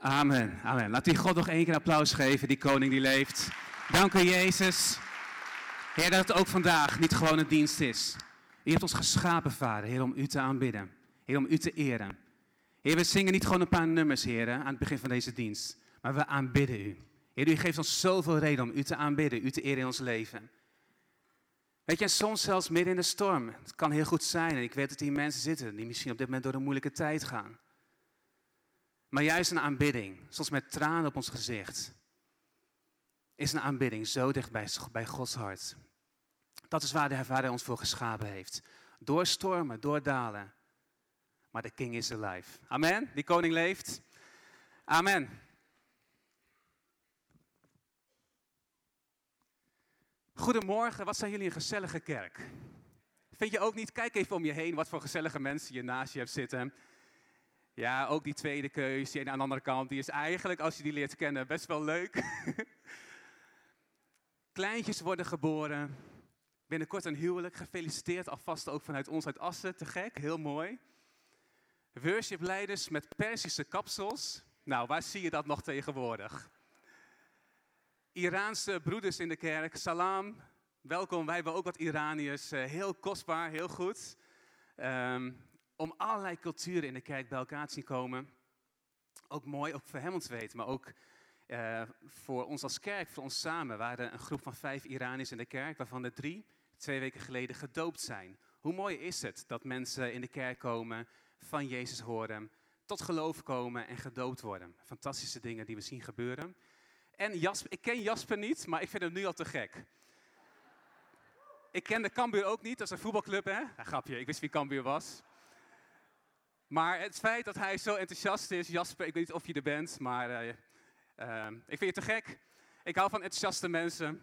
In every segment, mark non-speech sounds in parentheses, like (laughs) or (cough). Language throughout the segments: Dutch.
Amen, amen. Laat die God nog één keer applaus geven, die koning die leeft. Dank u Jezus. Heer, dat het ook vandaag niet gewoon een dienst is. U hebt ons geschapen, Vader, Heer, om u te aanbidden. Heer, om u te eren. Heer, we zingen niet gewoon een paar nummers, Heer, aan het begin van deze dienst. Maar we aanbidden u. Heer, u geeft ons zoveel reden om u te aanbidden, u te eren in ons leven. Weet je, en soms zelfs midden in de storm. Het kan heel goed zijn, en ik weet dat hier mensen zitten die misschien op dit moment door een moeilijke tijd gaan. Maar juist een aanbidding, soms met tranen op ons gezicht, is een aanbidding zo dicht bij, Gods hart. Dat is waar de Vader ons voor geschapen heeft. Door stormen, door dalen. Maar de King is alive. Amen. Die koning leeft. Amen. Goedemorgen, wat zijn jullie een gezellige kerk? Vind je ook niet? Kijk even om je heen wat voor gezellige mensen je naast je hebt zitten. Ja, ook die tweede keus, die aan de andere kant, die is eigenlijk, als je die leert kennen, best wel leuk. (laughs) Kleintjes worden geboren. Binnenkort een huwelijk. Gefeliciteerd alvast ook vanuit ons uit Assen. Te gek, heel mooi. Worshipleiders met Persische kapsels. Nou, waar zie je dat nog tegenwoordig? Iraanse broeders in de kerk, salam. Welkom, wij hebben ook wat Iraniërs. Eh, heel kostbaar, heel goed. Um, om allerlei culturen in de kerk bij elkaar te zien komen. Ook mooi, ook voor hem ons weten, maar ook uh, voor ons als kerk, voor ons samen. Waren een groep van vijf Iraniërs in de kerk, waarvan er drie twee weken geleden gedoopt zijn. Hoe mooi is het dat mensen in de kerk komen, van Jezus horen, tot geloof komen en gedoopt worden. Fantastische dingen die we zien gebeuren. En Jasper, ik ken Jasper niet, maar ik vind hem nu al te gek. Ik ken de Cambuur ook niet, dat is een voetbalclub hè? Ja, grapje, ik wist wie Cambuur was. Maar het feit dat hij zo enthousiast is, Jasper, ik weet niet of je er bent, maar uh, uh, ik vind je te gek. Ik hou van enthousiaste mensen.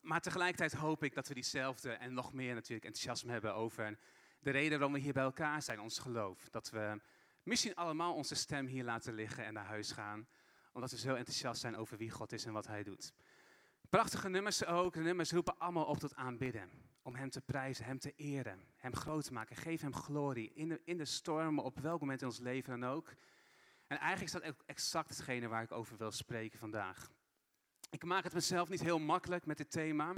Maar tegelijkertijd hoop ik dat we diezelfde en nog meer natuurlijk enthousiasme hebben over de reden waarom we hier bij elkaar zijn, ons geloof. Dat we misschien allemaal onze stem hier laten liggen en naar huis gaan, omdat we zo enthousiast zijn over wie God is en wat Hij doet. Prachtige nummers ook. De nummers roepen allemaal op tot aanbidden. Om Hem te prijzen, Hem te eren, Hem groot te maken. Geef Hem glorie in de, in de stormen, op welk moment in ons leven dan ook. En eigenlijk is dat exact hetgene waar ik over wil spreken vandaag. Ik maak het mezelf niet heel makkelijk met dit thema.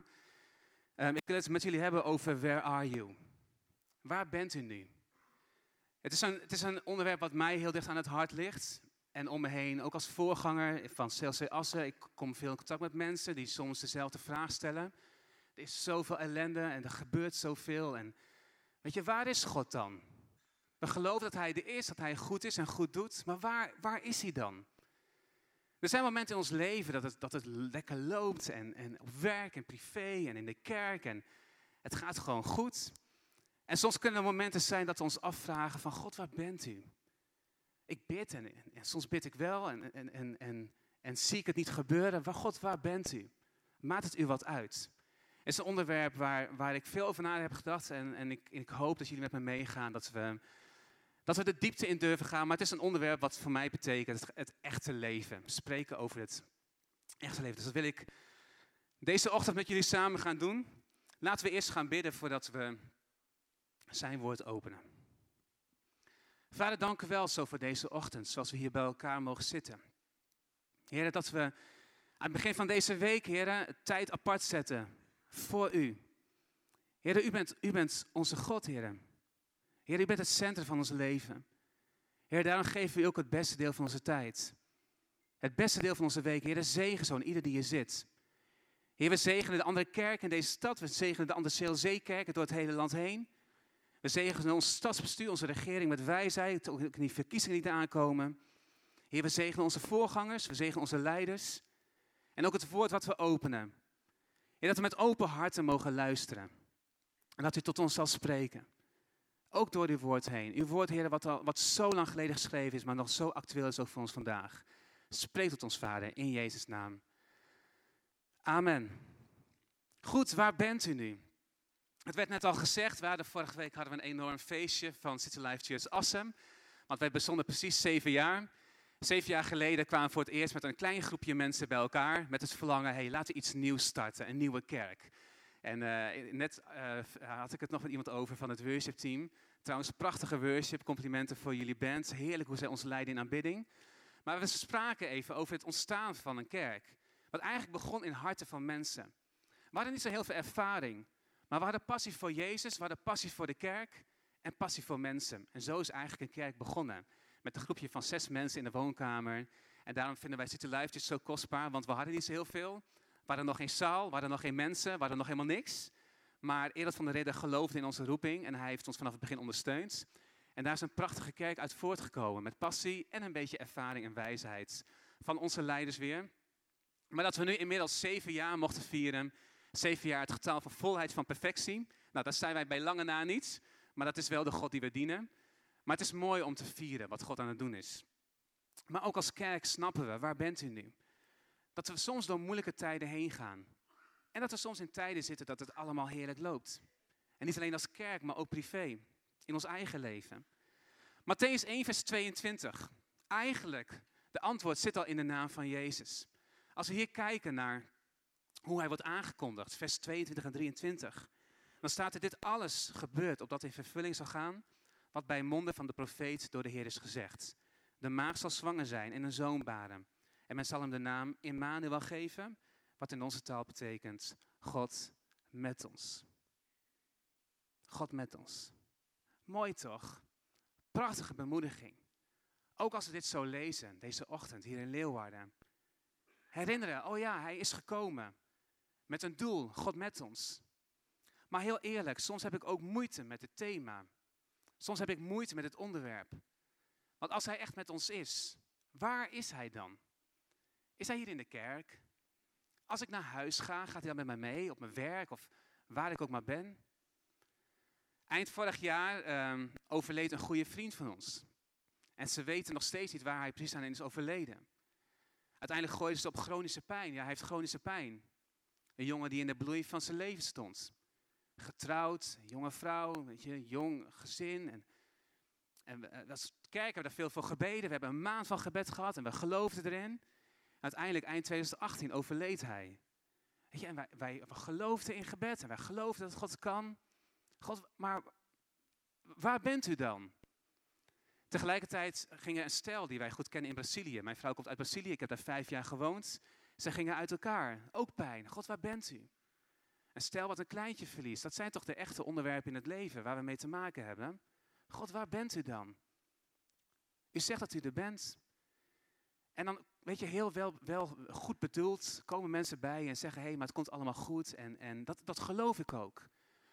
Um, ik wil het met jullie hebben over Where are you? Waar bent u nu? Het is, een, het is een onderwerp wat mij heel dicht aan het hart ligt. En om me heen, ook als voorganger van CLC Assen, ik kom veel in contact met mensen die soms dezelfde vraag stellen. Er is zoveel ellende en er gebeurt zoveel. En weet je, waar is God dan? We geloven dat Hij er is, dat Hij goed is en goed doet. Maar waar, waar is Hij dan? Er zijn momenten in ons leven dat het, dat het lekker loopt en, en op werk en privé en in de kerk en het gaat gewoon goed. En soms kunnen er momenten zijn dat we ons afvragen van God, waar bent u? Ik bid en, en, soms bid ik wel en, en, en, en, en zie ik het niet gebeuren. Waar, God, waar bent u? Maakt het u wat uit? Is een onderwerp waar, waar ik veel over na heb gedacht en, en ik, ik hoop dat jullie met me meegaan, dat we dat we de diepte in durven gaan. Maar het is een onderwerp wat voor mij betekent het, het echte leven. Spreken over het echte leven. Dus dat wil ik deze ochtend met jullie samen gaan doen. Laten we eerst gaan bidden voordat we zijn woord openen. Vader, dank u wel zo voor deze ochtend, zoals we hier bij elkaar mogen zitten. Heer, dat we aan het begin van deze week, Heer, tijd apart zetten voor u. Heer, u bent, u bent onze God, Heer. Heer, u bent het centrum van ons leven. Heer, daarom geven we u ook het beste deel van onze tijd. Het beste deel van onze week. Heer, zegen zo ieder die hier zit. Heer, we zegenen de andere kerken in deze stad. We zegenen de andere CLZ-kerken door het hele land heen. We zegenen ons stadsbestuur, onze regering met wijsheid, ook in die verkiezingen die aankomen. Heer, we zegenen onze voorgangers, we zegenen onze leiders. En ook het woord wat we openen. Heer, dat we met open harten mogen luisteren. En dat u tot ons zal spreken. Ook door uw woord heen. Uw woord, Heer, wat, al, wat zo lang geleden geschreven is, maar nog zo actueel is ook voor ons vandaag. Spreek tot ons, Vader, in Jezus' naam. Amen. Goed, waar bent u nu? Het werd net al gezegd, we vorige week hadden we een enorm feestje van City Life Church Assem. Want wij bestonden precies zeven jaar. Zeven jaar geleden kwamen we voor het eerst met een klein groepje mensen bij elkaar. Met het verlangen, hey, laten we iets nieuws starten, een nieuwe kerk. En uh, net uh, had ik het nog met iemand over van het worship team. Trouwens, prachtige worship, complimenten voor jullie band. Heerlijk hoe zij ons leiden in aanbidding. Maar we spraken even over het ontstaan van een kerk. Wat eigenlijk begon in harten van mensen. We hadden niet zo heel veel ervaring. Maar we hadden passie voor Jezus, we hadden passie voor de kerk en passie voor mensen. En zo is eigenlijk een kerk begonnen. Met een groepje van zes mensen in de woonkamer. En daarom vinden wij City Life zo kostbaar, want we hadden niet zo heel veel. We hadden nog geen zaal, we hadden nog geen mensen, we hadden nog helemaal niks. Maar Erad van der Reden geloofde in onze roeping en hij heeft ons vanaf het begin ondersteund. En daar is een prachtige kerk uit voortgekomen met passie en een beetje ervaring en wijsheid van onze leiders weer. Maar dat we nu inmiddels zeven jaar mochten vieren, zeven jaar het getal van volheid van perfectie. Nou, dat zijn wij bij lange na niet, maar dat is wel de God die we dienen. Maar het is mooi om te vieren wat God aan het doen is. Maar ook als kerk snappen we, waar bent u nu? Dat we soms door moeilijke tijden heen gaan. En dat we soms in tijden zitten dat het allemaal heerlijk loopt. En niet alleen als kerk, maar ook privé. In ons eigen leven. Matthäus 1, vers 22. Eigenlijk, de antwoord zit al in de naam van Jezus. Als we hier kijken naar hoe hij wordt aangekondigd, vers 22 en 23. Dan staat er dit alles gebeurt opdat in vervulling zal gaan wat bij monden van de profeet door de Heer is gezegd. De maag zal zwanger zijn en een zoon baren. En men zal hem de naam Immanuel geven, wat in onze taal betekent God met ons. God met ons. Mooi toch? Prachtige bemoediging. Ook als we dit zo lezen, deze ochtend hier in Leeuwarden. Herinneren, oh ja, hij is gekomen. Met een doel, God met ons. Maar heel eerlijk, soms heb ik ook moeite met het thema. Soms heb ik moeite met het onderwerp. Want als hij echt met ons is, waar is hij dan? Is hij hier in de kerk? Als ik naar huis ga, gaat hij dan met mij mee op mijn werk of waar ik ook maar ben? Eind vorig jaar um, overleed een goede vriend van ons. En ze weten nog steeds niet waar hij precies aan is overleden. Uiteindelijk gooiden ze op chronische pijn. Ja, hij heeft chronische pijn. Een jongen die in de bloei van zijn leven stond. Getrouwd, jonge vrouw, weet je, jong gezin. En, en we, als kerk hebben we daar veel voor gebeden. We hebben een maand van gebed gehad en we geloofden erin. Uiteindelijk, eind 2018, overleed hij. Weet je, en wij, wij we geloofden in gebed en wij geloofden dat God kan. God, maar waar bent u dan? Tegelijkertijd ging er een stel die wij goed kennen in Brazilië. Mijn vrouw komt uit Brazilië, ik heb daar vijf jaar gewoond. Ze gingen uit elkaar, ook pijn. God, waar bent u? Een stel wat een kleintje verliest, dat zijn toch de echte onderwerpen in het leven waar we mee te maken hebben? God, waar bent u dan? U zegt dat u er bent. En dan, weet je, heel wel, wel goed bedoeld komen mensen bij en zeggen, hé, hey, maar het komt allemaal goed. En, en dat, dat geloof ik ook.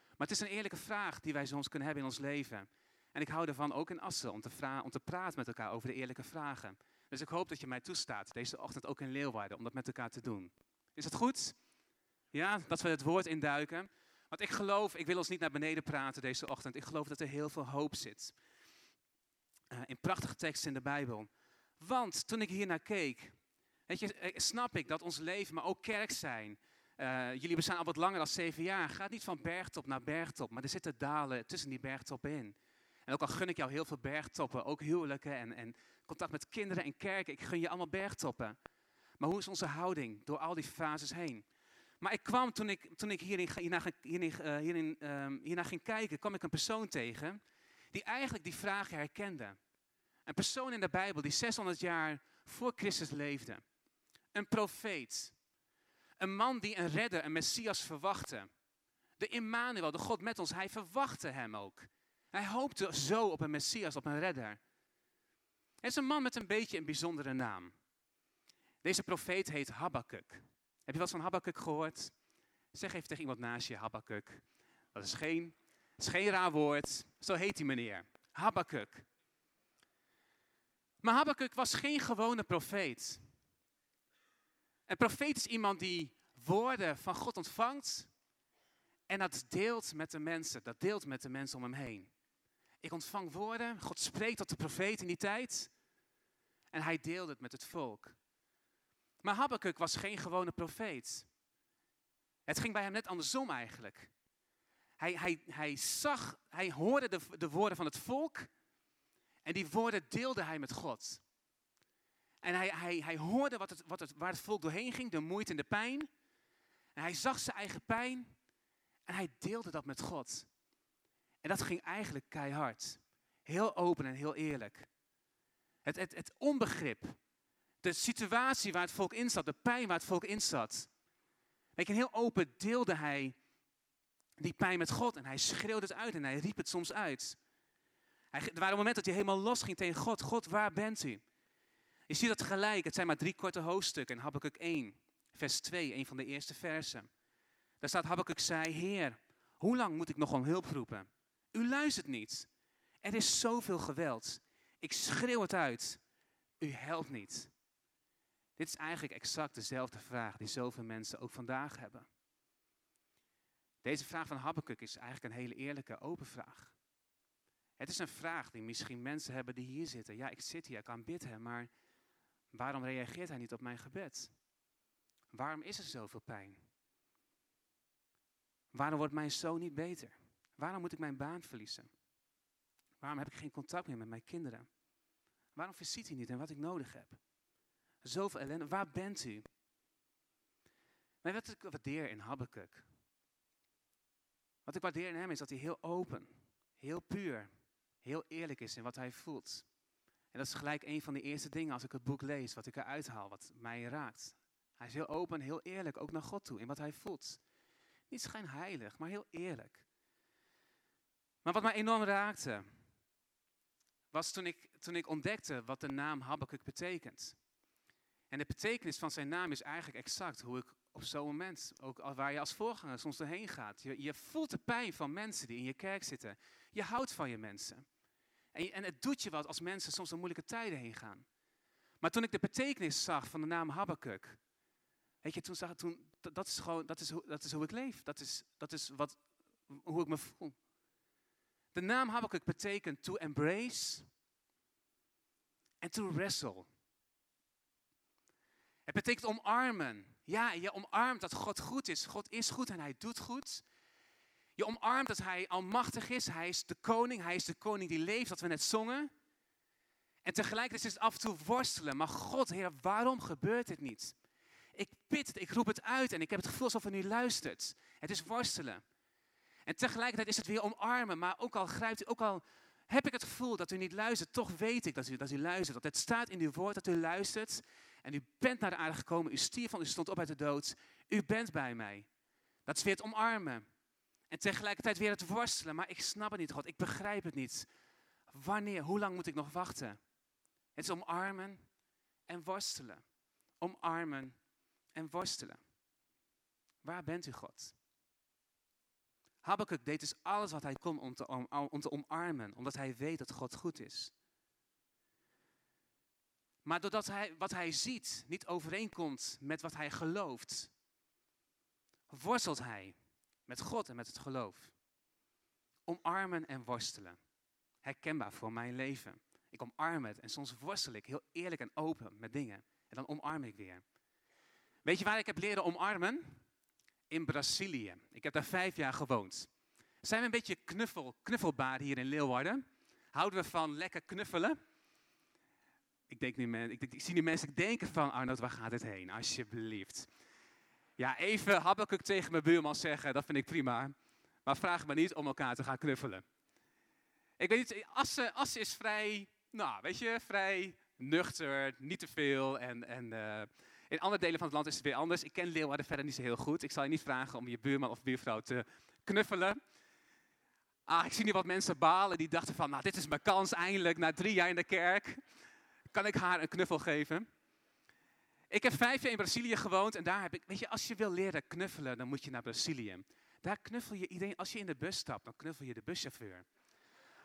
Maar het is een eerlijke vraag die wij soms kunnen hebben in ons leven. En ik hou ervan ook in Assen om te, om te praten met elkaar over de eerlijke vragen. Dus ik hoop dat je mij toestaat deze ochtend ook in Leeuwarden om dat met elkaar te doen. Is het goed? Ja, dat we het woord induiken. Want ik geloof, ik wil ons niet naar beneden praten deze ochtend. Ik geloof dat er heel veel hoop zit. Uh, in prachtige teksten in de Bijbel. Want toen ik hier naar keek, weet je, eh, snap ik dat ons leven, maar ook kerk zijn. Uh, jullie bestaan al wat langer dan zeven jaar. Gaat niet van bergtop naar bergtop, maar er zitten dalen tussen die bergtoppen in. En ook al gun ik jou heel veel bergtoppen, ook huwelijken en, en contact met kinderen en kerken, ik gun je allemaal bergtoppen. Maar hoe is onze houding door al die fases heen? Maar ik kwam toen ik, toen ik hierin, hierin, um, hierna ging kijken, kwam ik een persoon tegen die eigenlijk die vragen herkende. Een persoon in de Bijbel die 600 jaar voor Christus leefde. Een profeet. Een man die een redder, een Messias verwachtte. De Immanuel, de God met ons, hij verwachtte hem ook. Hij hoopte zo op een Messias, op een redder. Het is een man met een beetje een bijzondere naam. Deze profeet heet Habakkuk. Heb je eens van Habakkuk gehoord? Zeg even tegen iemand naast je, Habakkuk. Dat is geen, is geen raar woord. Zo heet die meneer. Habakkuk. Maar Habakkuk was geen gewone profeet. Een profeet is iemand die woorden van God ontvangt en dat deelt met de mensen. Dat deelt met de mensen om hem heen. Ik ontvang woorden, God spreekt tot de profeet in die tijd en hij deelde het met het volk. Maar Habakkuk was geen gewone profeet. Het ging bij hem net andersom eigenlijk. Hij, hij, hij zag, hij hoorde de, de woorden van het volk en die woorden deelde hij met God. En hij, hij, hij hoorde wat het, wat het, waar het volk doorheen ging, de moeite en de pijn. En hij zag zijn eigen pijn en hij deelde dat met God. En dat ging eigenlijk keihard. Heel open en heel eerlijk. Het, het, het onbegrip de situatie waar het volk in zat, de pijn waar het volk in zat. Weet je, heel open deelde hij die pijn met God en hij schreeuwde het uit en hij riep het soms uit. Hij, er waren momenten dat hij helemaal los ging tegen God. God, waar bent u? Je ziet dat gelijk. Het zijn maar drie korte hoofdstukken. In Habakkuk 1, vers 2, een van de eerste versen. Daar staat Habakkuk zei, Heer, hoe lang moet ik nog om hulp roepen? U luistert niet. Er is zoveel geweld. Ik schreeuw het uit. U helpt niet. Dit is eigenlijk exact dezelfde vraag die zoveel mensen ook vandaag hebben. Deze vraag van Habakkuk is eigenlijk een hele eerlijke, open vraag. Het is een vraag die misschien mensen hebben die hier zitten. Ja, ik zit hier, ik kan bidden, maar waarom reageert hij niet op mijn gebed? Waarom is er zoveel pijn? Waarom wordt mijn zoon niet beter? Waarom moet ik mijn baan verliezen? Waarom heb ik geen contact meer met mijn kinderen? Waarom voorziet hij niet in wat ik nodig heb? Zoveel ellende. Waar bent u? Maar wat ik waardeer in Habakkuk. Wat ik waardeer in hem is dat hij heel open, heel puur, heel eerlijk is in wat hij voelt. En dat is gelijk een van de eerste dingen als ik het boek lees, wat ik eruit haal, wat mij raakt. Hij is heel open, heel eerlijk, ook naar God toe, in wat hij voelt. Niet schijnheilig, maar heel eerlijk. Maar wat mij enorm raakte, was toen ik, toen ik ontdekte wat de naam Habakkuk betekent. En de betekenis van zijn naam is eigenlijk exact hoe ik op zo'n moment, ook waar je als voorganger soms doorheen gaat. Je, je voelt de pijn van mensen die in je kerk zitten. Je houdt van je mensen. En, en het doet je wat als mensen soms door moeilijke tijden heen gaan. Maar toen ik de betekenis zag van de naam Habakkuk, weet je, toen zag ik, toen, dat, is gewoon, dat is, dat is hoe ik leef. Dat is, dat is wat, hoe ik me voel. De naam Habakkuk betekent to embrace en to wrestle. Het betekent omarmen. Ja, je omarmt dat God goed is. God is goed en hij doet goed. Je omarmt dat hij almachtig is. Hij is de koning. Hij is de koning die leeft, dat we net zongen. En tegelijkertijd is het af en toe worstelen. Maar God, Heer, waarom gebeurt dit niet? Ik bid het, ik roep het uit en ik heb het gevoel alsof u nu luistert. Het is worstelen. En tegelijkertijd is het weer omarmen. Maar ook al grijpt u, ook al heb ik het gevoel dat u niet luistert, toch weet ik dat u, dat u luistert. Dat het staat in uw woord dat u luistert. En u bent naar de aarde gekomen, u stierf van, u stond op uit de dood. U bent bij mij. Dat is weer het omarmen. En tegelijkertijd weer het worstelen. Maar ik snap het niet, God. Ik begrijp het niet. Wanneer, hoe lang moet ik nog wachten? Het is omarmen en worstelen. Omarmen en worstelen. Waar bent u, God? Habakkuk deed dus alles wat hij kon om te, om, om te omarmen, omdat hij weet dat God goed is. Maar doordat hij, wat hij ziet niet overeenkomt met wat hij gelooft, worstelt hij met God en met het geloof. Omarmen en worstelen. Herkenbaar voor mijn leven. Ik omarm het en soms worstel ik heel eerlijk en open met dingen. En dan omarm ik weer. Weet je waar ik heb leren omarmen? In Brazilië. Ik heb daar vijf jaar gewoond. Zijn we een beetje knuffel, knuffelbaar hier in Leeuwarden? Houden we van lekker knuffelen? Ik, denk ik, ik zie nu mensen denken van, Arnold, waar gaat het heen? Alsjeblieft. Ja, even Habakkuk tegen mijn buurman zeggen, dat vind ik prima. Maar vraag me niet om elkaar te gaan knuffelen. Ik weet niet, Assen, is vrij, nou, weet je, vrij nuchter, niet te veel. En, en uh, in andere delen van het land is het weer anders. Ik ken Leeuwarden verder niet zo heel goed. Ik zal je niet vragen om je buurman of buurvrouw te knuffelen. Ah, ik zie nu wat mensen balen die dachten van, nou, dit is mijn kans eindelijk, na drie jaar in de kerk kan ik haar een knuffel geven? Ik heb vijf jaar in Brazilië gewoond en daar heb ik, weet je, als je wil leren knuffelen, dan moet je naar Brazilië. Daar knuffel je iedereen, als je in de bus stapt, dan knuffel je de buschauffeur.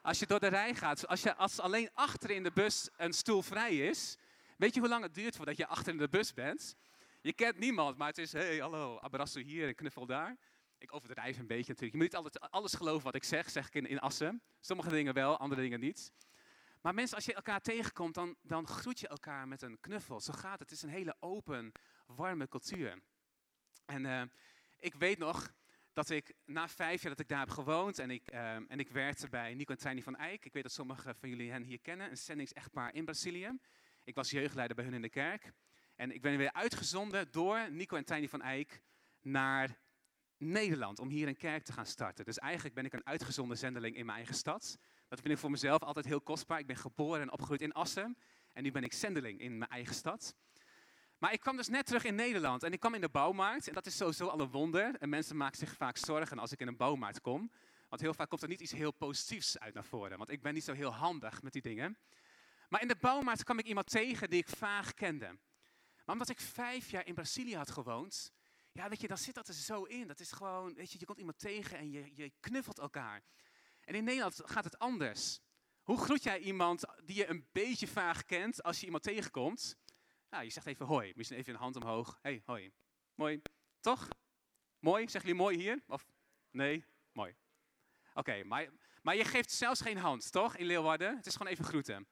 Als je door de rij gaat, als, je, als alleen achter in de bus een stoel vrij is, weet je hoe lang het duurt voordat je achter in de bus bent? Je kent niemand, maar het is, hey, hallo, abrasso hier en knuffel daar. Ik overdrijf een beetje natuurlijk. Je moet niet altijd alles geloven wat ik zeg, zeg ik in, in Assen. Sommige dingen wel, andere dingen niet. Maar mensen, als je elkaar tegenkomt, dan, dan groet je elkaar met een knuffel. Zo gaat het. Het is een hele open, warme cultuur. En uh, ik weet nog dat ik na vijf jaar dat ik daar heb gewoond en ik, uh, en ik werkte bij Nico en Treini van Eyck. Ik weet dat sommigen van jullie hen hier kennen, een zendingsechtpaar in Brazilië. Ik was jeugdleider bij hun in de kerk. En ik ben weer uitgezonden door Nico en Treini van Eyck naar Nederland om hier een kerk te gaan starten. Dus eigenlijk ben ik een uitgezonden zendeling in mijn eigen stad. Dat vind ik voor mezelf altijd heel kostbaar. Ik ben geboren en opgegroeid in Assen. En nu ben ik zendeling in mijn eigen stad. Maar ik kwam dus net terug in Nederland en ik kwam in de bouwmarkt. En dat is sowieso al een wonder. En mensen maken zich vaak zorgen als ik in een bouwmarkt kom. Want heel vaak komt er niet iets heel positiefs uit naar voren. Want ik ben niet zo heel handig met die dingen. Maar in de bouwmarkt kwam ik iemand tegen die ik vaag kende. Maar omdat ik vijf jaar in Brazilië had gewoond, ja, weet je, dan zit dat er zo in. Dat is gewoon, weet je, je komt iemand tegen en je, je knuffelt elkaar. En in Nederland gaat het anders. Hoe groet jij iemand die je een beetje vaag kent als je iemand tegenkomt? Nou, je zegt even hoi, misschien even een hand omhoog. hey, hoi. Mooi. Toch? Mooi? Zeggen jullie mooi hier? Of nee? Mooi. Oké, maar, maar je geeft zelfs geen hand, toch? In Leeuwarden. Het is gewoon even groeten.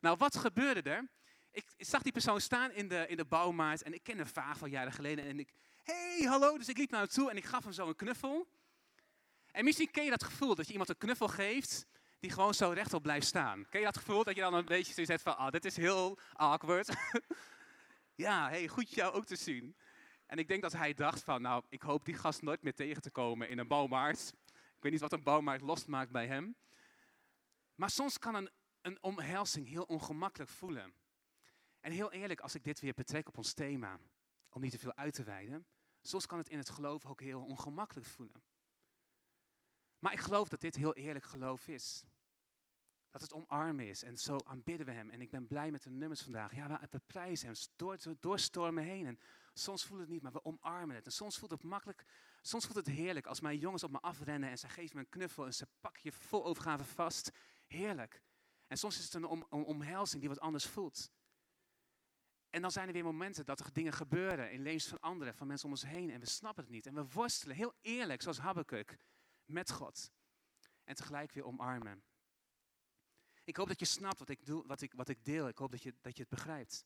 Nou, wat gebeurde er? Ik zag die persoon staan in de, in de bouwmarkt en ik ken hem vaag van jaren geleden. En ik, hey, hallo. Dus ik liep naar hem toe en ik gaf hem zo een knuffel. En misschien ken je dat gevoel dat je iemand een knuffel geeft die gewoon zo rechtop blijft staan. Ken je dat gevoel dat je dan een beetje zoiets hebt van, ah, dit is heel awkward. (laughs) ja, hey, goed jou ook te zien. En ik denk dat hij dacht van, nou, ik hoop die gast nooit meer tegen te komen in een bouwmarkt. Ik weet niet wat een bouwmarkt losmaakt bij hem. Maar soms kan een, een omhelzing heel ongemakkelijk voelen. En heel eerlijk, als ik dit weer betrek op ons thema, om niet te veel uit te wijden, soms kan het in het geloof ook heel ongemakkelijk voelen. Maar ik geloof dat dit heel eerlijk geloof is. Dat het omarmen is. En zo aanbidden we Hem. En ik ben blij met de nummers vandaag. Ja, we prijzen Hem door, stormen heen. En soms voelt het niet, maar we omarmen het. En soms voelt het makkelijk. Soms voelt het heerlijk als mijn jongens op me afrennen en ze geven me een knuffel en ze pakken je vol overgave vast. Heerlijk. En soms is het een om, omhelzing die wat anders voelt. En dan zijn er weer momenten dat er dingen gebeuren in levens van anderen, van mensen om ons heen. En we snappen het niet. En we worstelen heel eerlijk, zoals Habakkuk, met God. En tegelijk weer omarmen. Ik hoop dat je snapt wat ik, doe, wat ik, wat ik deel. Ik hoop dat je, dat je het begrijpt.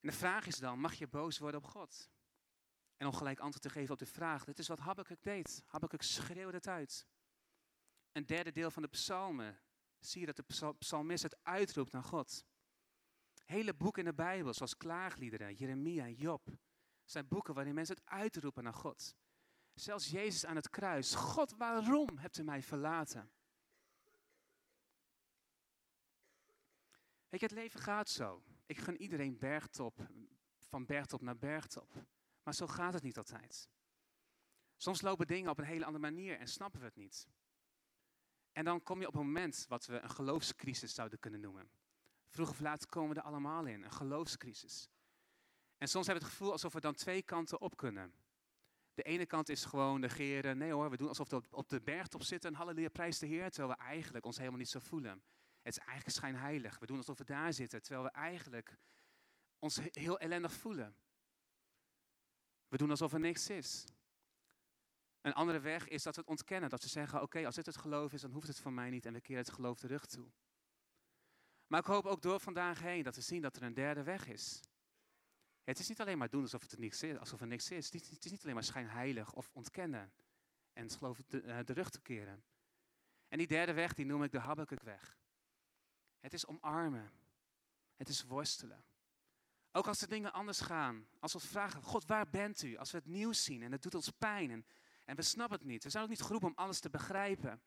En de vraag is dan, mag je boos worden op God? En om gelijk antwoord te geven op de vraag, dit is wat Habakkuk deed. Habakkuk schreeuwde het uit. Een derde deel van de psalmen zie je dat de psalmist het uitroept naar God. Hele boeken in de Bijbel, zoals klaagliederen, Jeremia, Job, zijn boeken waarin mensen het uitroepen naar God. Zelfs Jezus aan het kruis. God, waarom hebt u mij verlaten? Weet je, het leven gaat zo. Ik gun iedereen bergtop, van bergtop naar bergtop. Maar zo gaat het niet altijd. Soms lopen dingen op een hele andere manier en snappen we het niet. En dan kom je op een moment wat we een geloofscrisis zouden kunnen noemen. Vroeg of laat komen we er allemaal in, een geloofscrisis. En soms hebben we het gevoel alsof we dan twee kanten op kunnen. De ene kant is gewoon negeren. Nee hoor, we doen alsof we op de bergtop zitten en halleluja, prijs de Heer. Terwijl we eigenlijk ons helemaal niet zo voelen. Het is eigenlijk schijnheilig. We doen alsof we daar zitten, terwijl we eigenlijk ons heel ellendig voelen. We doen alsof er niks is. Een andere weg is dat we het ontkennen. Dat we zeggen, oké, als dit het geloof is, dan hoeft het van mij niet. En we keren het geloof terug toe. Maar ik hoop ook door vandaag heen dat we zien dat er een derde weg is. Het is niet alleen maar doen alsof, het er, niks is, alsof er niks is. Het is niet alleen maar schijnheilig of ontkennen en het geloof de, de rug te keren. En die derde weg, die noem ik de Habakkuk-weg. Het is omarmen. Het is worstelen. Ook als de dingen anders gaan. Als we vragen, God, waar bent u? Als we het nieuws zien en het doet ons pijn en, en we snappen het niet. We zijn ook niet geroepen om alles te begrijpen.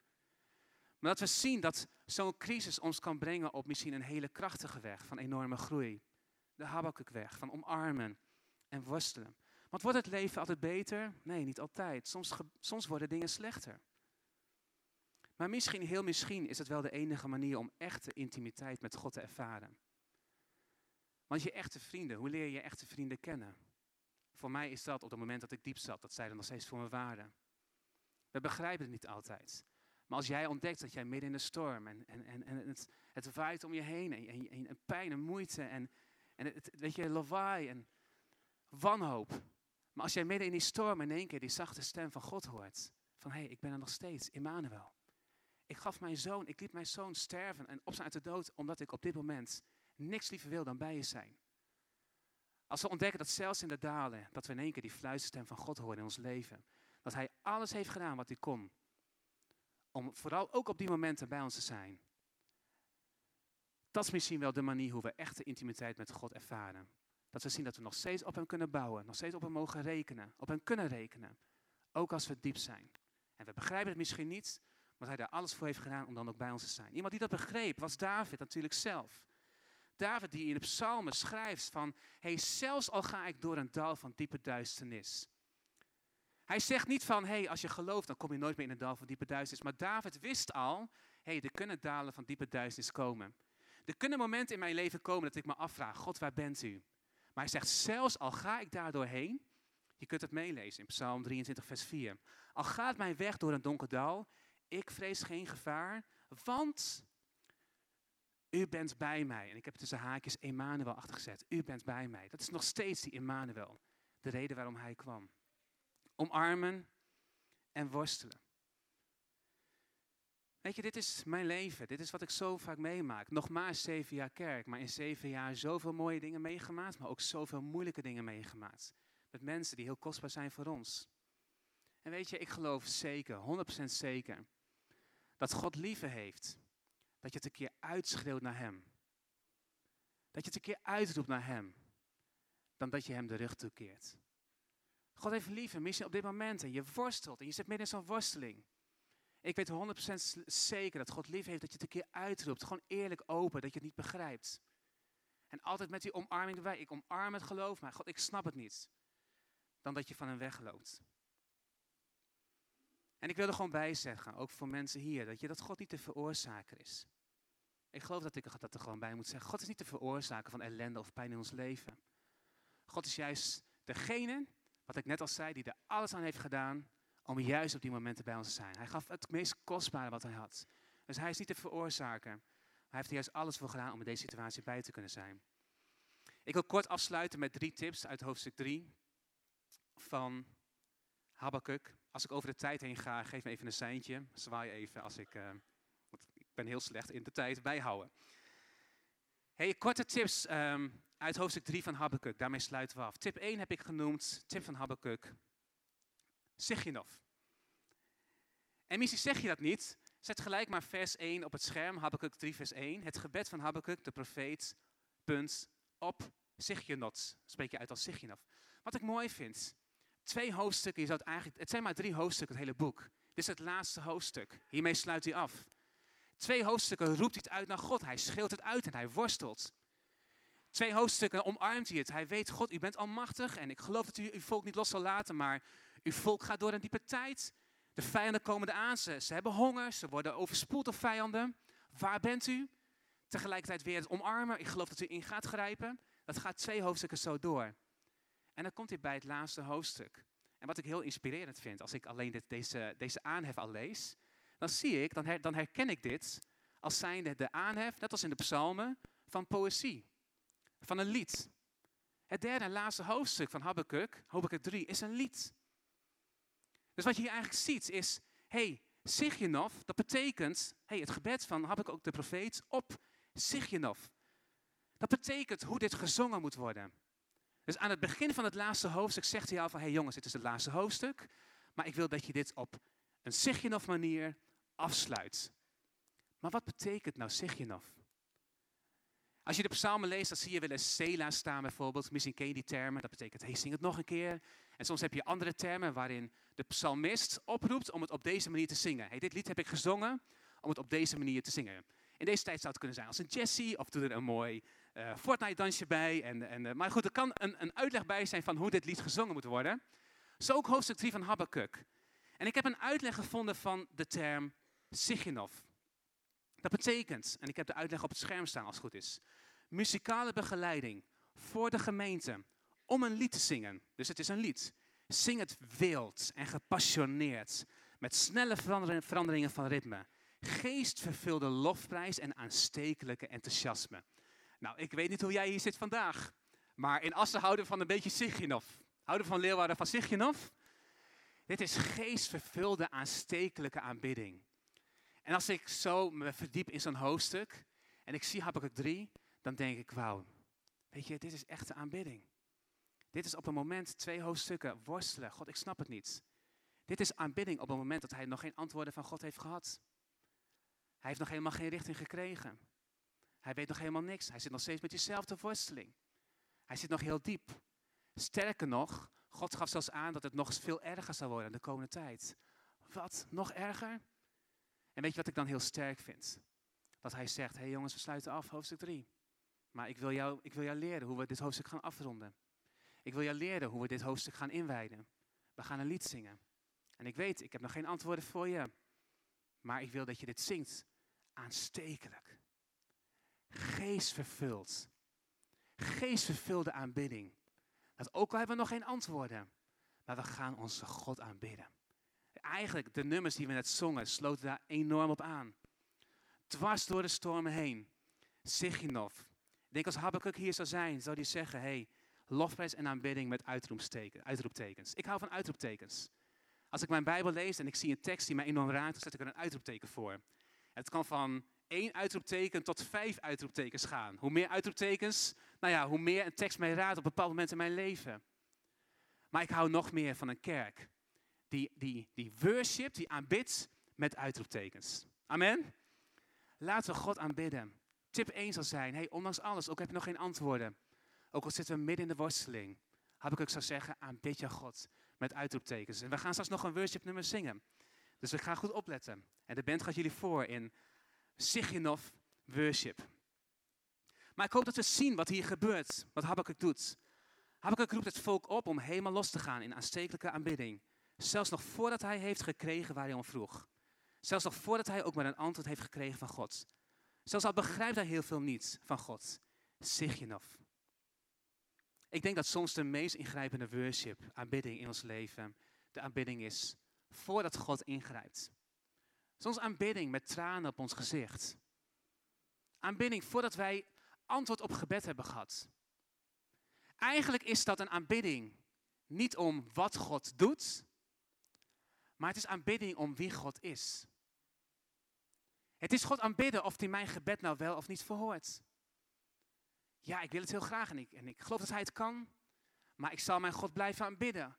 Maar dat we zien dat zo'n crisis ons kan brengen op misschien een hele krachtige weg van enorme groei de Habakkuk-weg van omarmen en worstelen. Want wordt het leven altijd beter? Nee, niet altijd. Soms, soms worden dingen slechter. Maar misschien, heel misschien, is het wel de enige manier om echte intimiteit met God te ervaren. Want je echte vrienden, hoe leer je echte vrienden kennen? Voor mij is dat op het moment dat ik diep zat, dat zij er nog steeds voor me waren. We begrijpen het niet altijd. Maar als jij ontdekt dat jij midden in de storm en, en, en, en het, het waait om je heen en, en, en pijn en moeite en, en het, weet je, lawaai en wanhoop. Maar als jij midden in die storm in één keer die zachte stem van God hoort. Van hé, hey, ik ben er nog steeds, Immanuel. Ik gaf mijn zoon, ik liet mijn zoon sterven en opstaan uit de dood. Omdat ik op dit moment niks liever wil dan bij je zijn. Als we ontdekken dat zelfs in de dalen, dat we in één keer die fluisterstem van God horen in ons leven. Dat hij alles heeft gedaan wat hij kon. Om vooral ook op die momenten bij ons te zijn. Dat is misschien wel de manier hoe we echte intimiteit met God ervaren. Dat we zien dat we nog steeds op Hem kunnen bouwen, nog steeds op Hem mogen rekenen, op Hem kunnen rekenen. Ook als we diep zijn. En we begrijpen het misschien niet, maar Hij daar alles voor heeft gedaan om dan ook bij ons te zijn. Iemand die dat begreep was David natuurlijk zelf. David die in de psalmen schrijft van, hey, zelfs al ga ik door een dal van diepe duisternis. Hij zegt niet van, hey, als je gelooft, dan kom je nooit meer in een dal van diepe duisternis. Maar David wist al, hey, er kunnen dalen van diepe duisternis komen. Er kunnen momenten in mijn leven komen dat ik me afvraag, God, waar bent u? Maar hij zegt, zelfs al ga ik daar doorheen, je kunt het meelezen in Psalm 23, vers 4. Al gaat mijn weg door een donker dal, ik vrees geen gevaar, want u bent bij mij. En ik heb tussen haakjes Emmanuel achtergezet. U bent bij mij. Dat is nog steeds die Emmanuel. De reden waarom hij kwam. Omarmen en worstelen. Weet je, dit is mijn leven. Dit is wat ik zo vaak meemaak. Nog maar zeven jaar kerk, maar in zeven jaar zoveel mooie dingen meegemaakt, maar ook zoveel moeilijke dingen meegemaakt. Met mensen die heel kostbaar zijn voor ons. En weet je, ik geloof zeker, 100% zeker, dat God liever heeft dat je het een keer uitschreeuwt naar Hem. Dat je het een keer uitroept naar Hem, dan dat je Hem de rug toekeert. God heeft liever, misschien op dit moment, en je worstelt en je zit midden in zo'n worsteling. Ik weet 100% zeker dat God lief heeft dat je het een keer uitroept. Gewoon eerlijk open, dat je het niet begrijpt. En altijd met die omarming erbij. Ik omarm het geloof, maar God, ik snap het niet. Dan dat je van hem wegloopt. En ik wil er gewoon bij zeggen, ook voor mensen hier, dat je dat God niet de veroorzaker is. Ik geloof dat ik dat er gewoon bij moet zeggen. God is niet de veroorzaker van ellende of pijn in ons leven. God is juist degene, wat ik net al zei, die er alles aan heeft gedaan om juist op die momenten bij ons te zijn. Hij gaf het meest kostbare wat hij had. Dus hij is niet de veroorzaker. Hij heeft er juist alles voor gedaan om in deze situatie bij te kunnen zijn. Ik wil kort afsluiten met drie tips uit hoofdstuk 3 van Habakkuk. Als ik over de tijd heen ga, geef me even een seintje. Zwaai even als ik... Uh, ik ben heel slecht in de tijd bijhouden. Hey, korte tips um, uit hoofdstuk 3 van Habakkuk. Daarmee sluiten we af. Tip 1 heb ik genoemd. Tip van Habakkuk. Siginof. En misschien zeg je dat niet. Zet gelijk maar vers 1 op het scherm, Habakkuk 3 vers 1. Het gebed van Habakkuk, de profeet, punt, op Sigionot. Spreek je uit als Siginof. Wat ik mooi vind, twee hoofdstukken, je zou het, eigenlijk, het zijn maar drie hoofdstukken, het hele boek. Dit is het laatste hoofdstuk. Hiermee sluit hij af. Twee hoofdstukken roept hij het uit naar God. Hij scheelt het uit en hij worstelt. Twee hoofdstukken omarmt hij het. Hij weet, God, u bent almachtig en ik geloof dat u uw volk niet los zal laten, maar uw volk gaat door een diepe tijd. De vijanden komen eraan. Ze, ze hebben honger. Ze worden overspoeld door vijanden. Waar bent u? Tegelijkertijd weer het omarmen. Ik geloof dat u in gaat grijpen. Dat gaat twee hoofdstukken zo door. En dan komt hij bij het laatste hoofdstuk. En wat ik heel inspirerend vind, als ik alleen dit, deze, deze aanhef al lees, dan zie ik, dan, her, dan herken ik dit als zijnde de aanhef, net als in de psalmen, van poëzie. Van een lied. Het derde en laatste hoofdstuk van Habakkuk, Habakkuk 3, is een lied. Dus wat je hier eigenlijk ziet is, hey, Sigjenov, dat betekent, hey, het gebed van heb ook de profeet op Sigjenov. Dat betekent hoe dit gezongen moet worden. Dus aan het begin van het laatste hoofdstuk zegt hij al van, hey jongens, dit is het laatste hoofdstuk, maar ik wil dat je dit op een Sigjenov manier afsluit. Maar wat betekent nou Sigjenov? Als je de psalmen leest, dan zie je wel eens Sela staan bijvoorbeeld. Misschien ken je die termen. Dat betekent, hey, zing het nog een keer. En soms heb je andere termen waarin de psalmist oproept om het op deze manier te zingen. Hey, dit lied heb ik gezongen om het op deze manier te zingen. In deze tijd zou het kunnen zijn als een Jesse of doe er een mooi uh, Fortnite-dansje bij. En, en, uh, maar goed, er kan een, een uitleg bij zijn van hoe dit lied gezongen moet worden. Zo ook hoofdstuk 3 van Habakkuk. En ik heb een uitleg gevonden van de term Siginof. Dat betekent, en ik heb de uitleg op het scherm staan als het goed is, muzikale begeleiding voor de gemeente om een lied te zingen. Dus het is een lied. Zing het wild en gepassioneerd, met snelle veranderingen van ritme. Geestvervulde lofprijs en aanstekelijke enthousiasme. Nou, ik weet niet hoe jij hier zit vandaag, maar in Assen houden we van een beetje Siginof. Houden van Leeuwarden van Siginof? Dit is geestvervulde, aanstekelijke aanbidding. En als ik zo me verdiep in zo'n hoofdstuk en ik zie Habakkuk 3, dan denk ik, wauw, weet je, dit is echte aanbidding. Dit is op een moment twee hoofdstukken worstelen. God, ik snap het niet. Dit is aanbidding op een moment dat hij nog geen antwoorden van God heeft gehad. Hij heeft nog helemaal geen richting gekregen. Hij weet nog helemaal niks. Hij zit nog steeds met diezelfde worsteling. Hij zit nog heel diep. Sterker nog, God gaf zelfs aan dat het nog veel erger zou worden de komende tijd. Wat? Nog erger? En weet je wat ik dan heel sterk vind? Dat hij zegt, hé hey jongens, we sluiten af, hoofdstuk 3. Maar ik wil, jou, ik wil jou leren hoe we dit hoofdstuk gaan afronden. Ik wil jou leren hoe we dit hoofdstuk gaan inwijden. We gaan een lied zingen. En ik weet, ik heb nog geen antwoorden voor je. Maar ik wil dat je dit zingt. Aanstekelijk. Geestvervuld. Geestvervulde aanbidding. Dat ook al hebben we nog geen antwoorden. Maar we gaan onze God aanbidden. Eigenlijk, de nummers die we net zongen, sloten daar enorm op aan. Dwars door de stormen heen. Siginof. Ik denk als Habakkuk hier zou zijn, zou hij zeggen, hey, lofprijs en aanbidding met uitroeptekens. Ik hou van uitroeptekens. Als ik mijn Bijbel lees en ik zie een tekst die mij enorm raakt, dan zet ik er een uitroepteken voor. Het kan van één uitroepteken tot vijf uitroeptekens gaan. Hoe meer uitroeptekens, nou ja, hoe meer een tekst mij raadt op een bepaald moment in mijn leven. Maar ik hou nog meer van een kerk die, die, die worship, die aanbidt met uitroeptekens. Amen? Laten we God aanbidden. Tip 1 zal zijn, hey, ondanks alles, ook heb je nog geen antwoorden. Ook al zitten we midden in de worsteling, heb ik ook zou zeggen, aanbid je God met uitroeptekens. En we gaan straks nog een worship nummer zingen. Dus we gaan goed opletten. En de band gaat jullie voor in Siginof Worship. Maar ik hoop dat we zien wat hier gebeurt, wat Habakkuk doet. Habakkuk roept het volk op om helemaal los te gaan in aanstekelijke aanbidding. Zelfs nog voordat hij heeft gekregen waar hij om vroeg. Zelfs nog voordat hij ook maar een antwoord heeft gekregen van God. Zelfs al begrijpt hij heel veel niet van God. Siginof. Ik denk dat soms de meest ingrijpende worship, aanbidding in ons leven, de aanbidding is voordat God ingrijpt. Soms aanbidding met tranen op ons gezicht. Aanbidding voordat wij antwoord op gebed hebben gehad. Eigenlijk is dat een aanbidding niet om wat God doet, maar het is aanbidding om wie God is. Het is God aanbidden of hij mijn gebed nou wel of niet verhoort. Ja, ik wil het heel graag en ik, en ik geloof dat hij het kan, maar ik zal mijn God blijven aanbidden.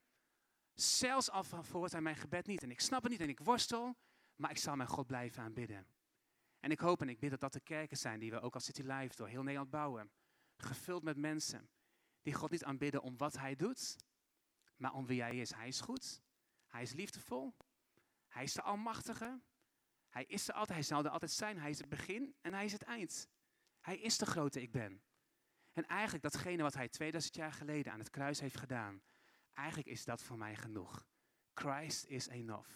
Zelfs al verhoort hij mijn gebed niet en ik snap het niet en ik worstel, maar ik zal mijn God blijven aanbidden. En ik hoop en ik bid dat dat de kerken zijn die we ook als City Life door heel Nederland bouwen. Gevuld met mensen die God niet aanbidden om wat hij doet, maar om wie hij is. Hij is goed, hij is liefdevol, hij is de Almachtige, hij is er altijd, hij zal er altijd zijn. Hij is het begin en hij is het eind. Hij is de grote ik ben. En eigenlijk datgene wat hij 2000 jaar geleden aan het kruis heeft gedaan, eigenlijk is dat voor mij genoeg. Christ is enough.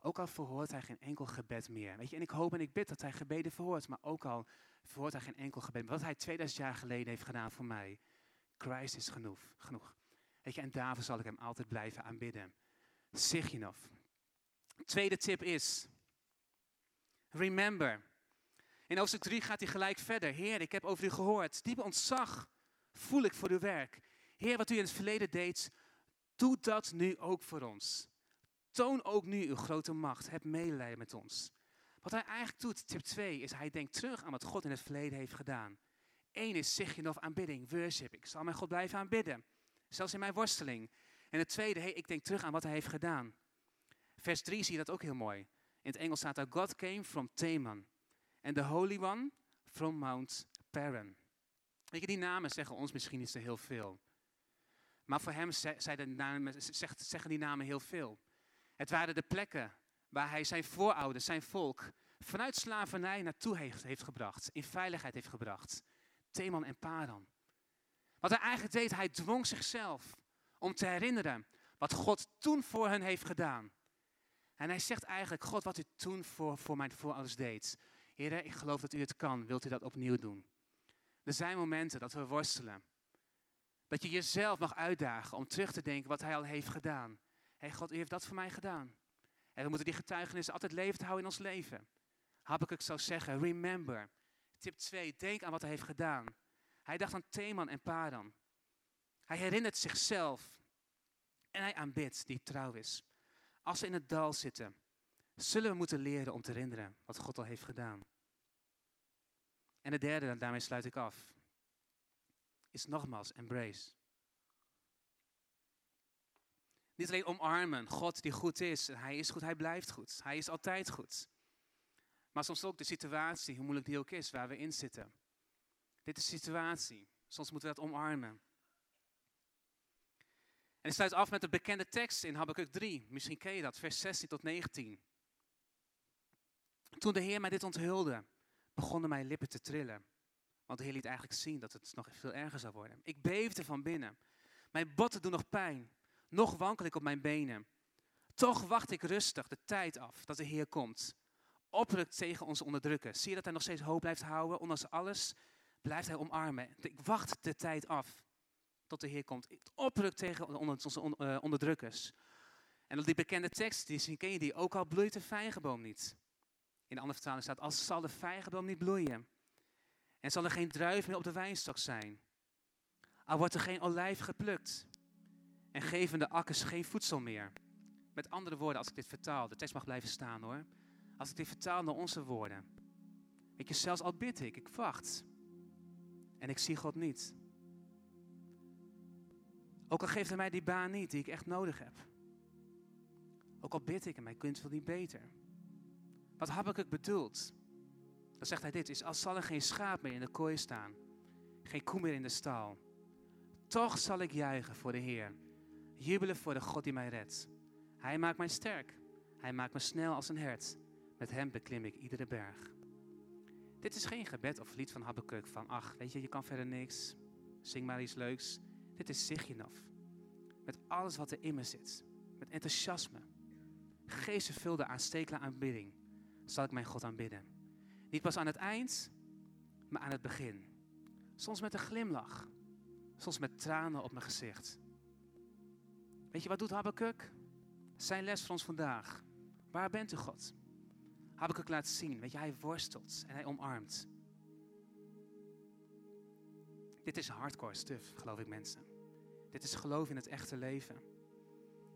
Ook al verhoort hij geen enkel gebed meer. Weet je, en ik hoop en ik bid dat hij gebeden verhoort, maar ook al verhoort hij geen enkel gebed. Wat hij 2000 jaar geleden heeft gedaan voor mij, Christ is genoeg. genoeg. Weet je, en daarvoor zal ik hem altijd blijven aanbidden. Siginof. Tweede tip is, remember. In hoofdstuk 3 gaat hij gelijk verder. Heer, ik heb over u gehoord. Diepe ontzag voel ik voor uw werk. Heer, wat u in het verleden deed, doe dat nu ook voor ons. Toon ook nu uw grote macht. Heb medelijden met ons. Wat hij eigenlijk doet, tip 2, is hij denkt terug aan wat God in het verleden heeft gedaan. Eén is Siginof aanbidding, worship. Ik zal mijn God blijven aanbidden. Zelfs in mijn worsteling. En het tweede, hey, ik denk terug aan wat hij heeft gedaan. Vers 3 zie je dat ook heel mooi. In het Engels staat daar, God came from Teman. En the Holy One from Mount Paran. Weet je, die namen zeggen ons misschien niet zo heel veel. Maar voor hem zeggen die namen heel veel. Het waren de plekken waar hij zijn voorouders, zijn volk, vanuit slavernij naartoe heeft, heeft gebracht. In veiligheid heeft gebracht. Teman en Paran. Wat hij eigenlijk deed, hij dwong zichzelf om te herinneren wat God toen voor hen heeft gedaan. En hij zegt eigenlijk, God, wat u toen voor, voor mijn voorouders deed. Heer, ik geloof dat u het kan. Wilt u dat opnieuw doen? Er zijn momenten dat we worstelen. Dat je jezelf mag uitdagen om terug te denken wat hij al heeft gedaan. Hé hey God, u heeft dat voor mij gedaan. En we moeten die getuigenissen altijd levend houden in ons leven. ik zou zeggen, remember. Tip 2, denk aan wat hij heeft gedaan. Hij dacht aan Theman en Padan. Hij herinnert zichzelf. En hij aanbidt die trouw is. Als we in het dal zitten, zullen we moeten leren om te herinneren wat God al heeft gedaan. En de derde, daarmee sluit ik af, is nogmaals embrace. Niet alleen omarmen, God die goed is. Hij is goed, hij blijft goed. Hij is altijd goed. Maar soms ook de situatie, hoe moeilijk die ook is, waar we in zitten. Dit is de situatie. Soms moeten we dat omarmen. En ik sluit af met de bekende tekst in Habakkuk 3. Misschien ken je dat, vers 16 tot 19. Toen de Heer mij dit onthulde, begonnen mijn lippen te trillen. Want de Heer liet eigenlijk zien dat het nog veel erger zou worden. Ik beefde van binnen. Mijn botten doen nog pijn. Nog wankel ik op mijn benen. Toch wacht ik rustig de tijd af dat de Heer komt. Oprukt tegen onze onderdrukkers. Zie je dat hij nog steeds hoop blijft houden? Ondanks alles blijft hij omarmen. Ik wacht de tijd af tot de Heer komt. Oprukt tegen onze eh, onderdrukkers. En die bekende tekst, die ken je die ook al bloeit de vijgenboom niet. In de andere vertaling staat, als zal de vijgenboom niet bloeien. En zal er geen druif meer op de wijnstok zijn. Al wordt er geen olijf geplukt. En geven de akkers geen voedsel meer. Met andere woorden, als ik dit vertaal, de tekst mag blijven staan hoor. Als ik dit vertaal naar onze woorden. Weet je, zelfs al bid ik, ik wacht. En ik zie God niet. Ook al geeft hij mij die baan niet die ik echt nodig heb. Ook al bid ik en mijn kind wil niet beter. Wat het bedoeld? Dan zegt hij dit, is als zal er geen schaap meer in de kooi staan. Geen koe meer in de stal. Toch zal ik juichen voor de Heer. Jubelen voor de God die mij redt. Hij maakt mij sterk. Hij maakt me snel als een hert. Met hem beklim ik iedere berg. Dit is geen gebed of lied van Habakkuk van, ach, weet je, je kan verder niks. Zing maar iets leuks. Dit is Siginof. Met alles wat er in me zit. Met enthousiasme. Geestvervulde aanstekelijke aanbidding. Zal ik mijn God aanbidden. Niet pas aan het eind, maar aan het begin. Soms met een glimlach. Soms met tranen op mijn gezicht. Weet je wat doet Habakkuk? Zijn les voor ons vandaag. Waar bent u God? Habakkuk laat zien. Weet je, hij worstelt en hij omarmt. Dit is hardcore stuff, geloof ik mensen. Dit is geloof in het echte leven.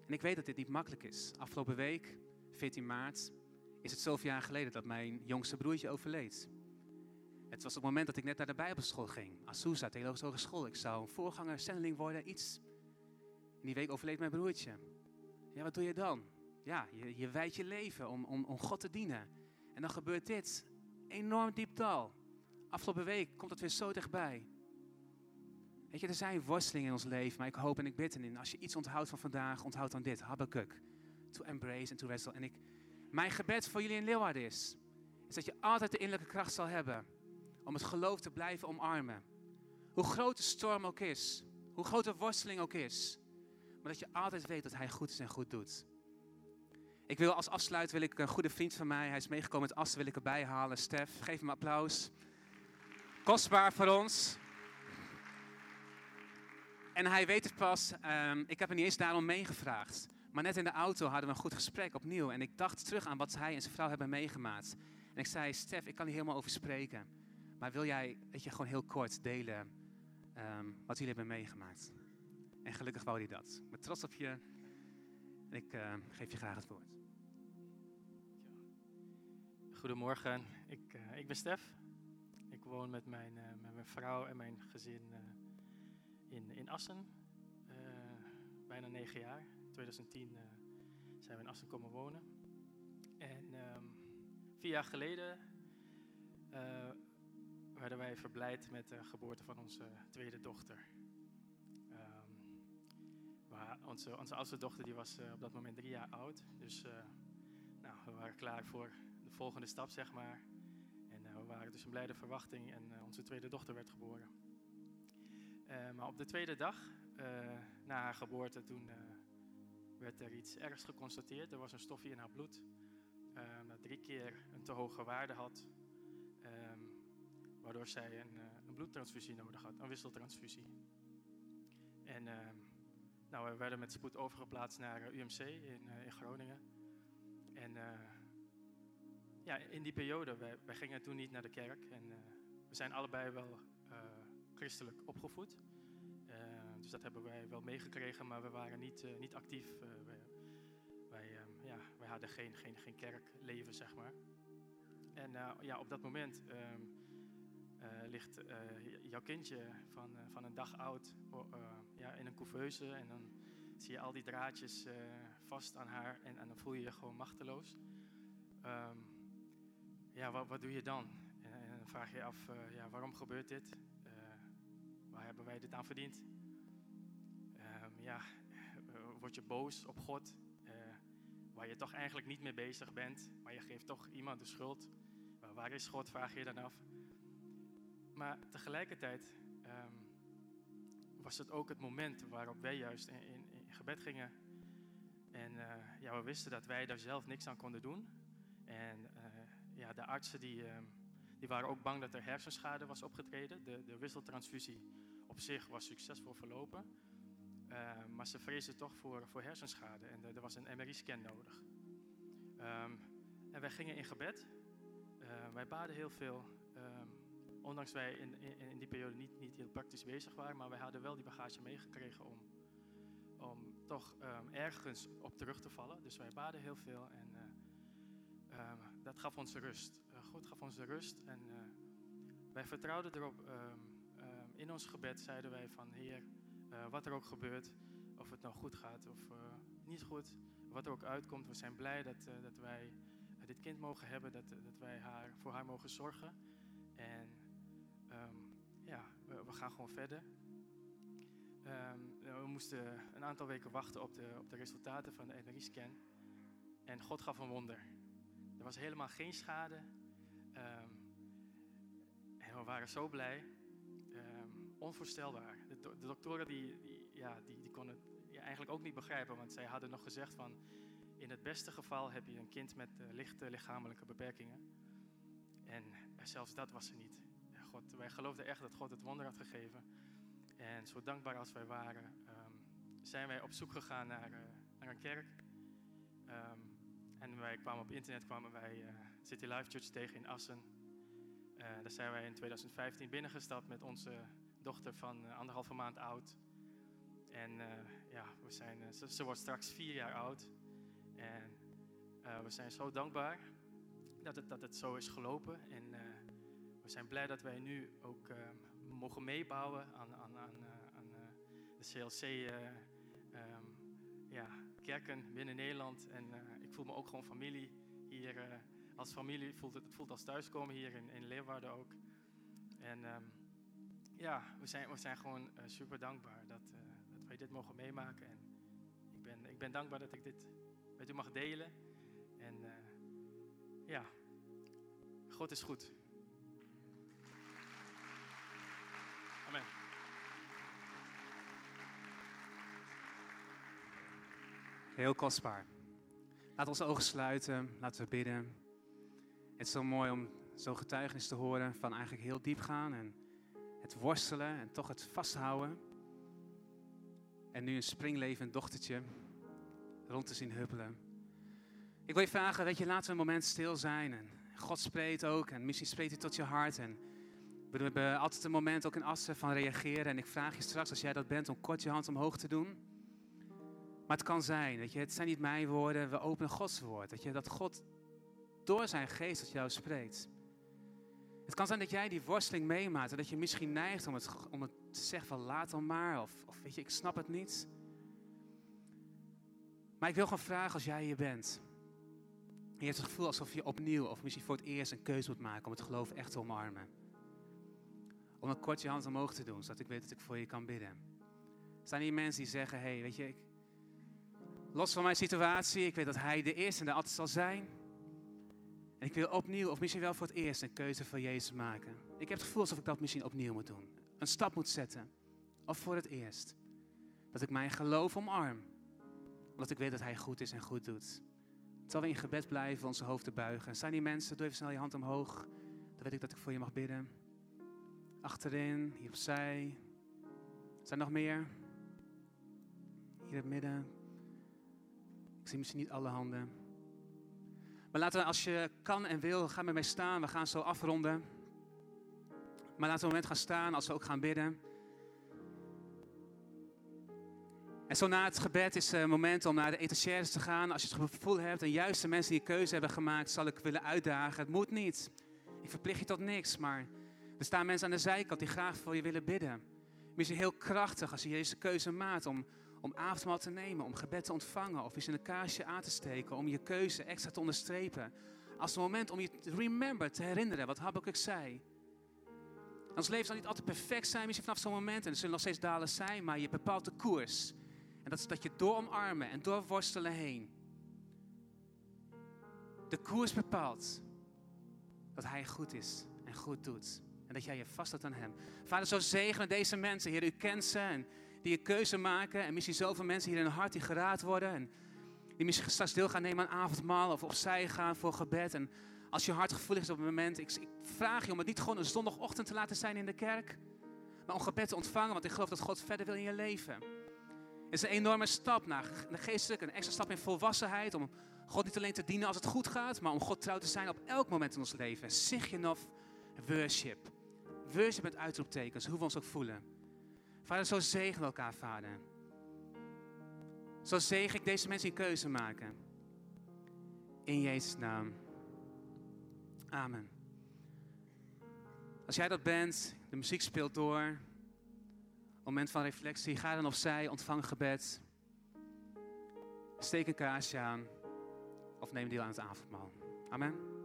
En ik weet dat dit niet makkelijk is. Afgelopen week, 14 maart, is het zoveel jaar geleden dat mijn jongste broertje overleed. Het was op het moment dat ik net naar de Bijbelschool ging. Azusa, Theologische Hogeschool. Ik zou een voorganger, zendeling worden, iets. In die week overleed mijn broertje. Ja, wat doe je dan? Ja, je, je wijdt je leven om, om, om God te dienen. En dan gebeurt dit. Enorm diep dal. Afgelopen week komt het weer zo dichtbij. Weet je, er zijn worstelingen in ons leven, maar ik hoop en ik bid erin. Als je iets onthoudt van vandaag, onthoud dan dit. Habakkuk. To embrace and to wrestle. En ik, mijn gebed voor jullie in Leeuwarden is, is dat je altijd de innerlijke kracht zal hebben om het geloof te blijven omarmen. Hoe groot de storm ook is, hoe groot de worsteling ook is, maar dat je altijd weet dat Hij goed is en goed doet. Ik wil als afsluit wil ik een goede vriend van mij, hij is meegekomen met Assen, wil ik erbij halen. Stef, geef hem applaus. Kostbaar voor ons. En hij weet het pas, um, ik heb er niet eens daarom meegevraagd. Maar net in de auto hadden we een goed gesprek opnieuw. En ik dacht terug aan wat hij en zijn vrouw hebben meegemaakt. En ik zei, Stef, ik kan hier helemaal over spreken. Maar wil jij, weet je, gewoon heel kort delen um, wat jullie hebben meegemaakt? En gelukkig wou hij dat. Ik ben trots op je. En ik uh, geef je graag het woord. Goedemorgen, ik, uh, ik ben Stef. Ik woon met mijn, uh, met mijn vrouw en mijn gezin in, in Assen. bijna negen jaar. In 2010 zijn we in Assen komen wonen. En um, vier jaar geleden werden wij verblijd met de geboorte van onze tweede dochter. Um, onze, onze oudste dochter die was uh, op dat moment drie jaar oud. Dus nou, we waren klaar voor de volgende stap, zeg maar. En we waren dus in blijde verwachting en onze tweede dochter werd geboren. maar op de tweede dag na haar geboorte, toen werd er iets ergs geconstateerd. Er was een stofje in haar bloed dat drie keer een te hoge waarde had. Um, waardoor zij een, uh, een, bloedtransfusie nodig had, een wisseltransfusie. En uh, nou, we werden met spoed overgeplaatst naar uh, UMC in, in, Groningen. En ja, in die periode, wij, gingen toen niet naar de kerk. En we zijn allebei wel christelijk opgevoed. Dat hebben wij wel meegekregen, maar we waren niet, niet actief. wij, wij, ehm, ja, wij hadden geen, geen, geen kerkleven, zeg maar. En ja, op dat moment um, uh, ligt jouw kindje van, van een dag oud ja, in een couveuse en dan zie je al die draadjes vast aan haar en, en, dan voel je je gewoon machteloos. Um, ja, wat, wat, doe je dan? En, en, dan vraag je je af, ja, waarom gebeurt dit? waar hebben wij dit aan verdiend? Ja, word je boos op God, waar je toch eigenlijk niet mee bezig bent, maar je geeft toch iemand de schuld. waar is God, vraag je dan af. maar tegelijkertijd ehm, was het ook het moment waarop wij juist in, in, gebed gingen. En ja, we wisten dat wij daar zelf niks aan konden doen. En ja, de artsen die, uh, die waren ook bang dat er hersenschade was opgetreden. De, de wisseltransfusie op zich was succesvol verlopen. Maar ze vreesden toch voor, voor hersenschade en er was een MRI-scan nodig. Um, en wij gingen in gebed. wij baden heel veel. Um, ondanks wij in, in, in, die periode niet, niet heel praktisch bezig waren, maar wij hadden wel die bagage meegekregen om, om toch um, ergens op terug te vallen. Dus wij baden heel veel en um, dat gaf ons rust. God gaf ons rust en wij vertrouwden erop. In ons gebed zeiden wij van Heer, wat er ook gebeurt, of het nou goed gaat of niet goed, wat er ook uitkomt, we zijn blij dat, dat wij dit kind mogen hebben, dat, dat wij haar, voor haar mogen zorgen. En um, ja, we, gaan gewoon verder. Um, we moesten een aantal weken wachten op de, op de resultaten van de MRI-scan. En God gaf een wonder. Er was helemaal geen schade. Um, en we waren zo blij. onvoorstelbaar. De, doktoren die, die, ja, die, die konden het eigenlijk ook niet begrijpen. Want zij hadden nog gezegd van... In het beste geval heb je een kind met uh, lichte lichamelijke beperkingen. En zelfs dat was er niet. God, wij geloofden echt dat God het wonder had gegeven. En zo dankbaar als wij waren, um, zijn wij op zoek gegaan naar, uh, naar een kerk. Um, en wij kwamen op internet kwamen wij City Life Church tegen in Assen. Daar zijn wij in 2015 binnengestapt met onze dochter van anderhalve maand oud. En ja, we zijn, ze, ze, wordt straks vier jaar oud. En we zijn zo dankbaar dat het, dat het zo is gelopen. En we zijn blij dat wij nu ook mogen meebouwen aan, aan, aan, de CLC um, ja, kerken binnen Nederland. En ik voel me ook gewoon familie hier. als familie voelt het, het voelt als thuiskomen hier in, in Leeuwarden ook. En um, ja, we zijn, we zijn gewoon super dankbaar dat, dat wij dit mogen meemaken. En ik ben, ik ben dankbaar dat ik dit met u mag delen. En ja, God is goed. Amen. Heel kostbaar. Laat onze ogen sluiten, laten we bidden. Het is zo mooi om zo'n getuigenis te horen van eigenlijk heel diep gaan en het worstelen en toch het vasthouden. En nu een springlevend dochtertje rond te zien huppelen. Ik wil je vragen, weet je, laten we een moment stil zijn. En God spreekt ook en misschien spreekt hij tot je hart. En we hebben altijd een moment ook in Assen van reageren. En ik vraag je straks, als jij dat bent, om kort je hand omhoog te doen. Maar het kan zijn, weet je, het zijn niet mijn woorden, we openen Gods woord. Dat, je, dat God door zijn geest tot jou spreekt. Het kan zijn dat jij die worsteling meemaakt en dat je misschien neigt om het, om het te zeggen van laat dan maar. Of, of weet je, ik snap het niet. Maar ik wil gewoon vragen als jij hier bent. En je hebt het gevoel alsof je opnieuw of misschien voor het eerst een keuze moet maken om het geloof echt te omarmen om een kort je hand omhoog te doen, zodat ik weet dat ik voor je kan bidden. Er zijn hier mensen die zeggen, hé, hey, weet je, ik, los van mijn situatie, ik weet dat Hij de eerste en de altijd zal zijn. En ik wil opnieuw, of misschien wel voor het eerst, een keuze voor Jezus maken. Ik heb het gevoel alsof ik dat misschien opnieuw moet doen. Een stap moet zetten. Of voor het eerst. Dat ik mijn geloof omarm. Omdat ik weet dat Hij goed is en goed doet. Terwijl we in gebed blijven, onze hoofden buigen. Zijn die mensen, doe even snel je hand omhoog. Dan weet ik dat ik voor je mag bidden. Achterin, hier opzij. Zijn er nog meer? Hier in het midden. Ik zie misschien niet alle handen. Maar laten we, als je kan en wil, ga met mij staan. We gaan zo afronden. Maar laten we een moment gaan staan als we ook gaan bidden. En zo na het gebed is het moment om naar de etagères te gaan. Als je het gevoel hebt en juist de mensen die een keuze hebben gemaakt, zal ik willen uitdagen. Het moet niet. Ik verplicht je tot niks, maar er staan mensen aan de zijkant die graag voor je willen bidden. Misschien heel krachtig als je deze keuze maakt om, om avondmaal te nemen, om gebed te ontvangen of eens een kaarsje aan te steken, om je keuze extra te onderstrepen. Als een moment om je te remember, te herinneren wat Habakkuk zei. Ons leven zal niet altijd perfect zijn, misschien vanaf zo'n moment. En er zullen nog steeds dalen zijn, maar je bepaalt de koers. En dat is dat je door omarmen en door worstelen heen. De koers bepaalt dat hij goed is en goed doet En dat jij je vasthoudt aan Hem. Vader, zo zegenen deze mensen. Heer, u kent ze en die een keuze maken. En misschien zoveel mensen hier in hun hart die geraad worden. En die misschien straks deel gaan nemen aan avondmaal of opzij gaan voor gebed. En als je hart gevoelig is op het moment, ik, ik vraag je om het niet gewoon een zondagochtend te laten zijn in de kerk. Maar om gebed te ontvangen, want ik geloof dat God verder wil in je leven. Het is een enorme stap naar de geestelijke, een extra stap in volwassenheid. Om God niet alleen te dienen als het goed gaat, maar om God trouw te zijn op elk moment in ons leven. Sigenof worship. Worship met uitroeptekens, hoe we ons ook voelen. Vader, zo zegen elkaar, Vader. Zo zegen ik deze mensen in keuze maken. In Jezus' naam. Amen. Als jij dat bent, de muziek speelt door. Moment van reflectie, ga dan opzij, ontvang gebed. Steek een kaarsje aan of neem deel aan het avondmaal. Amen.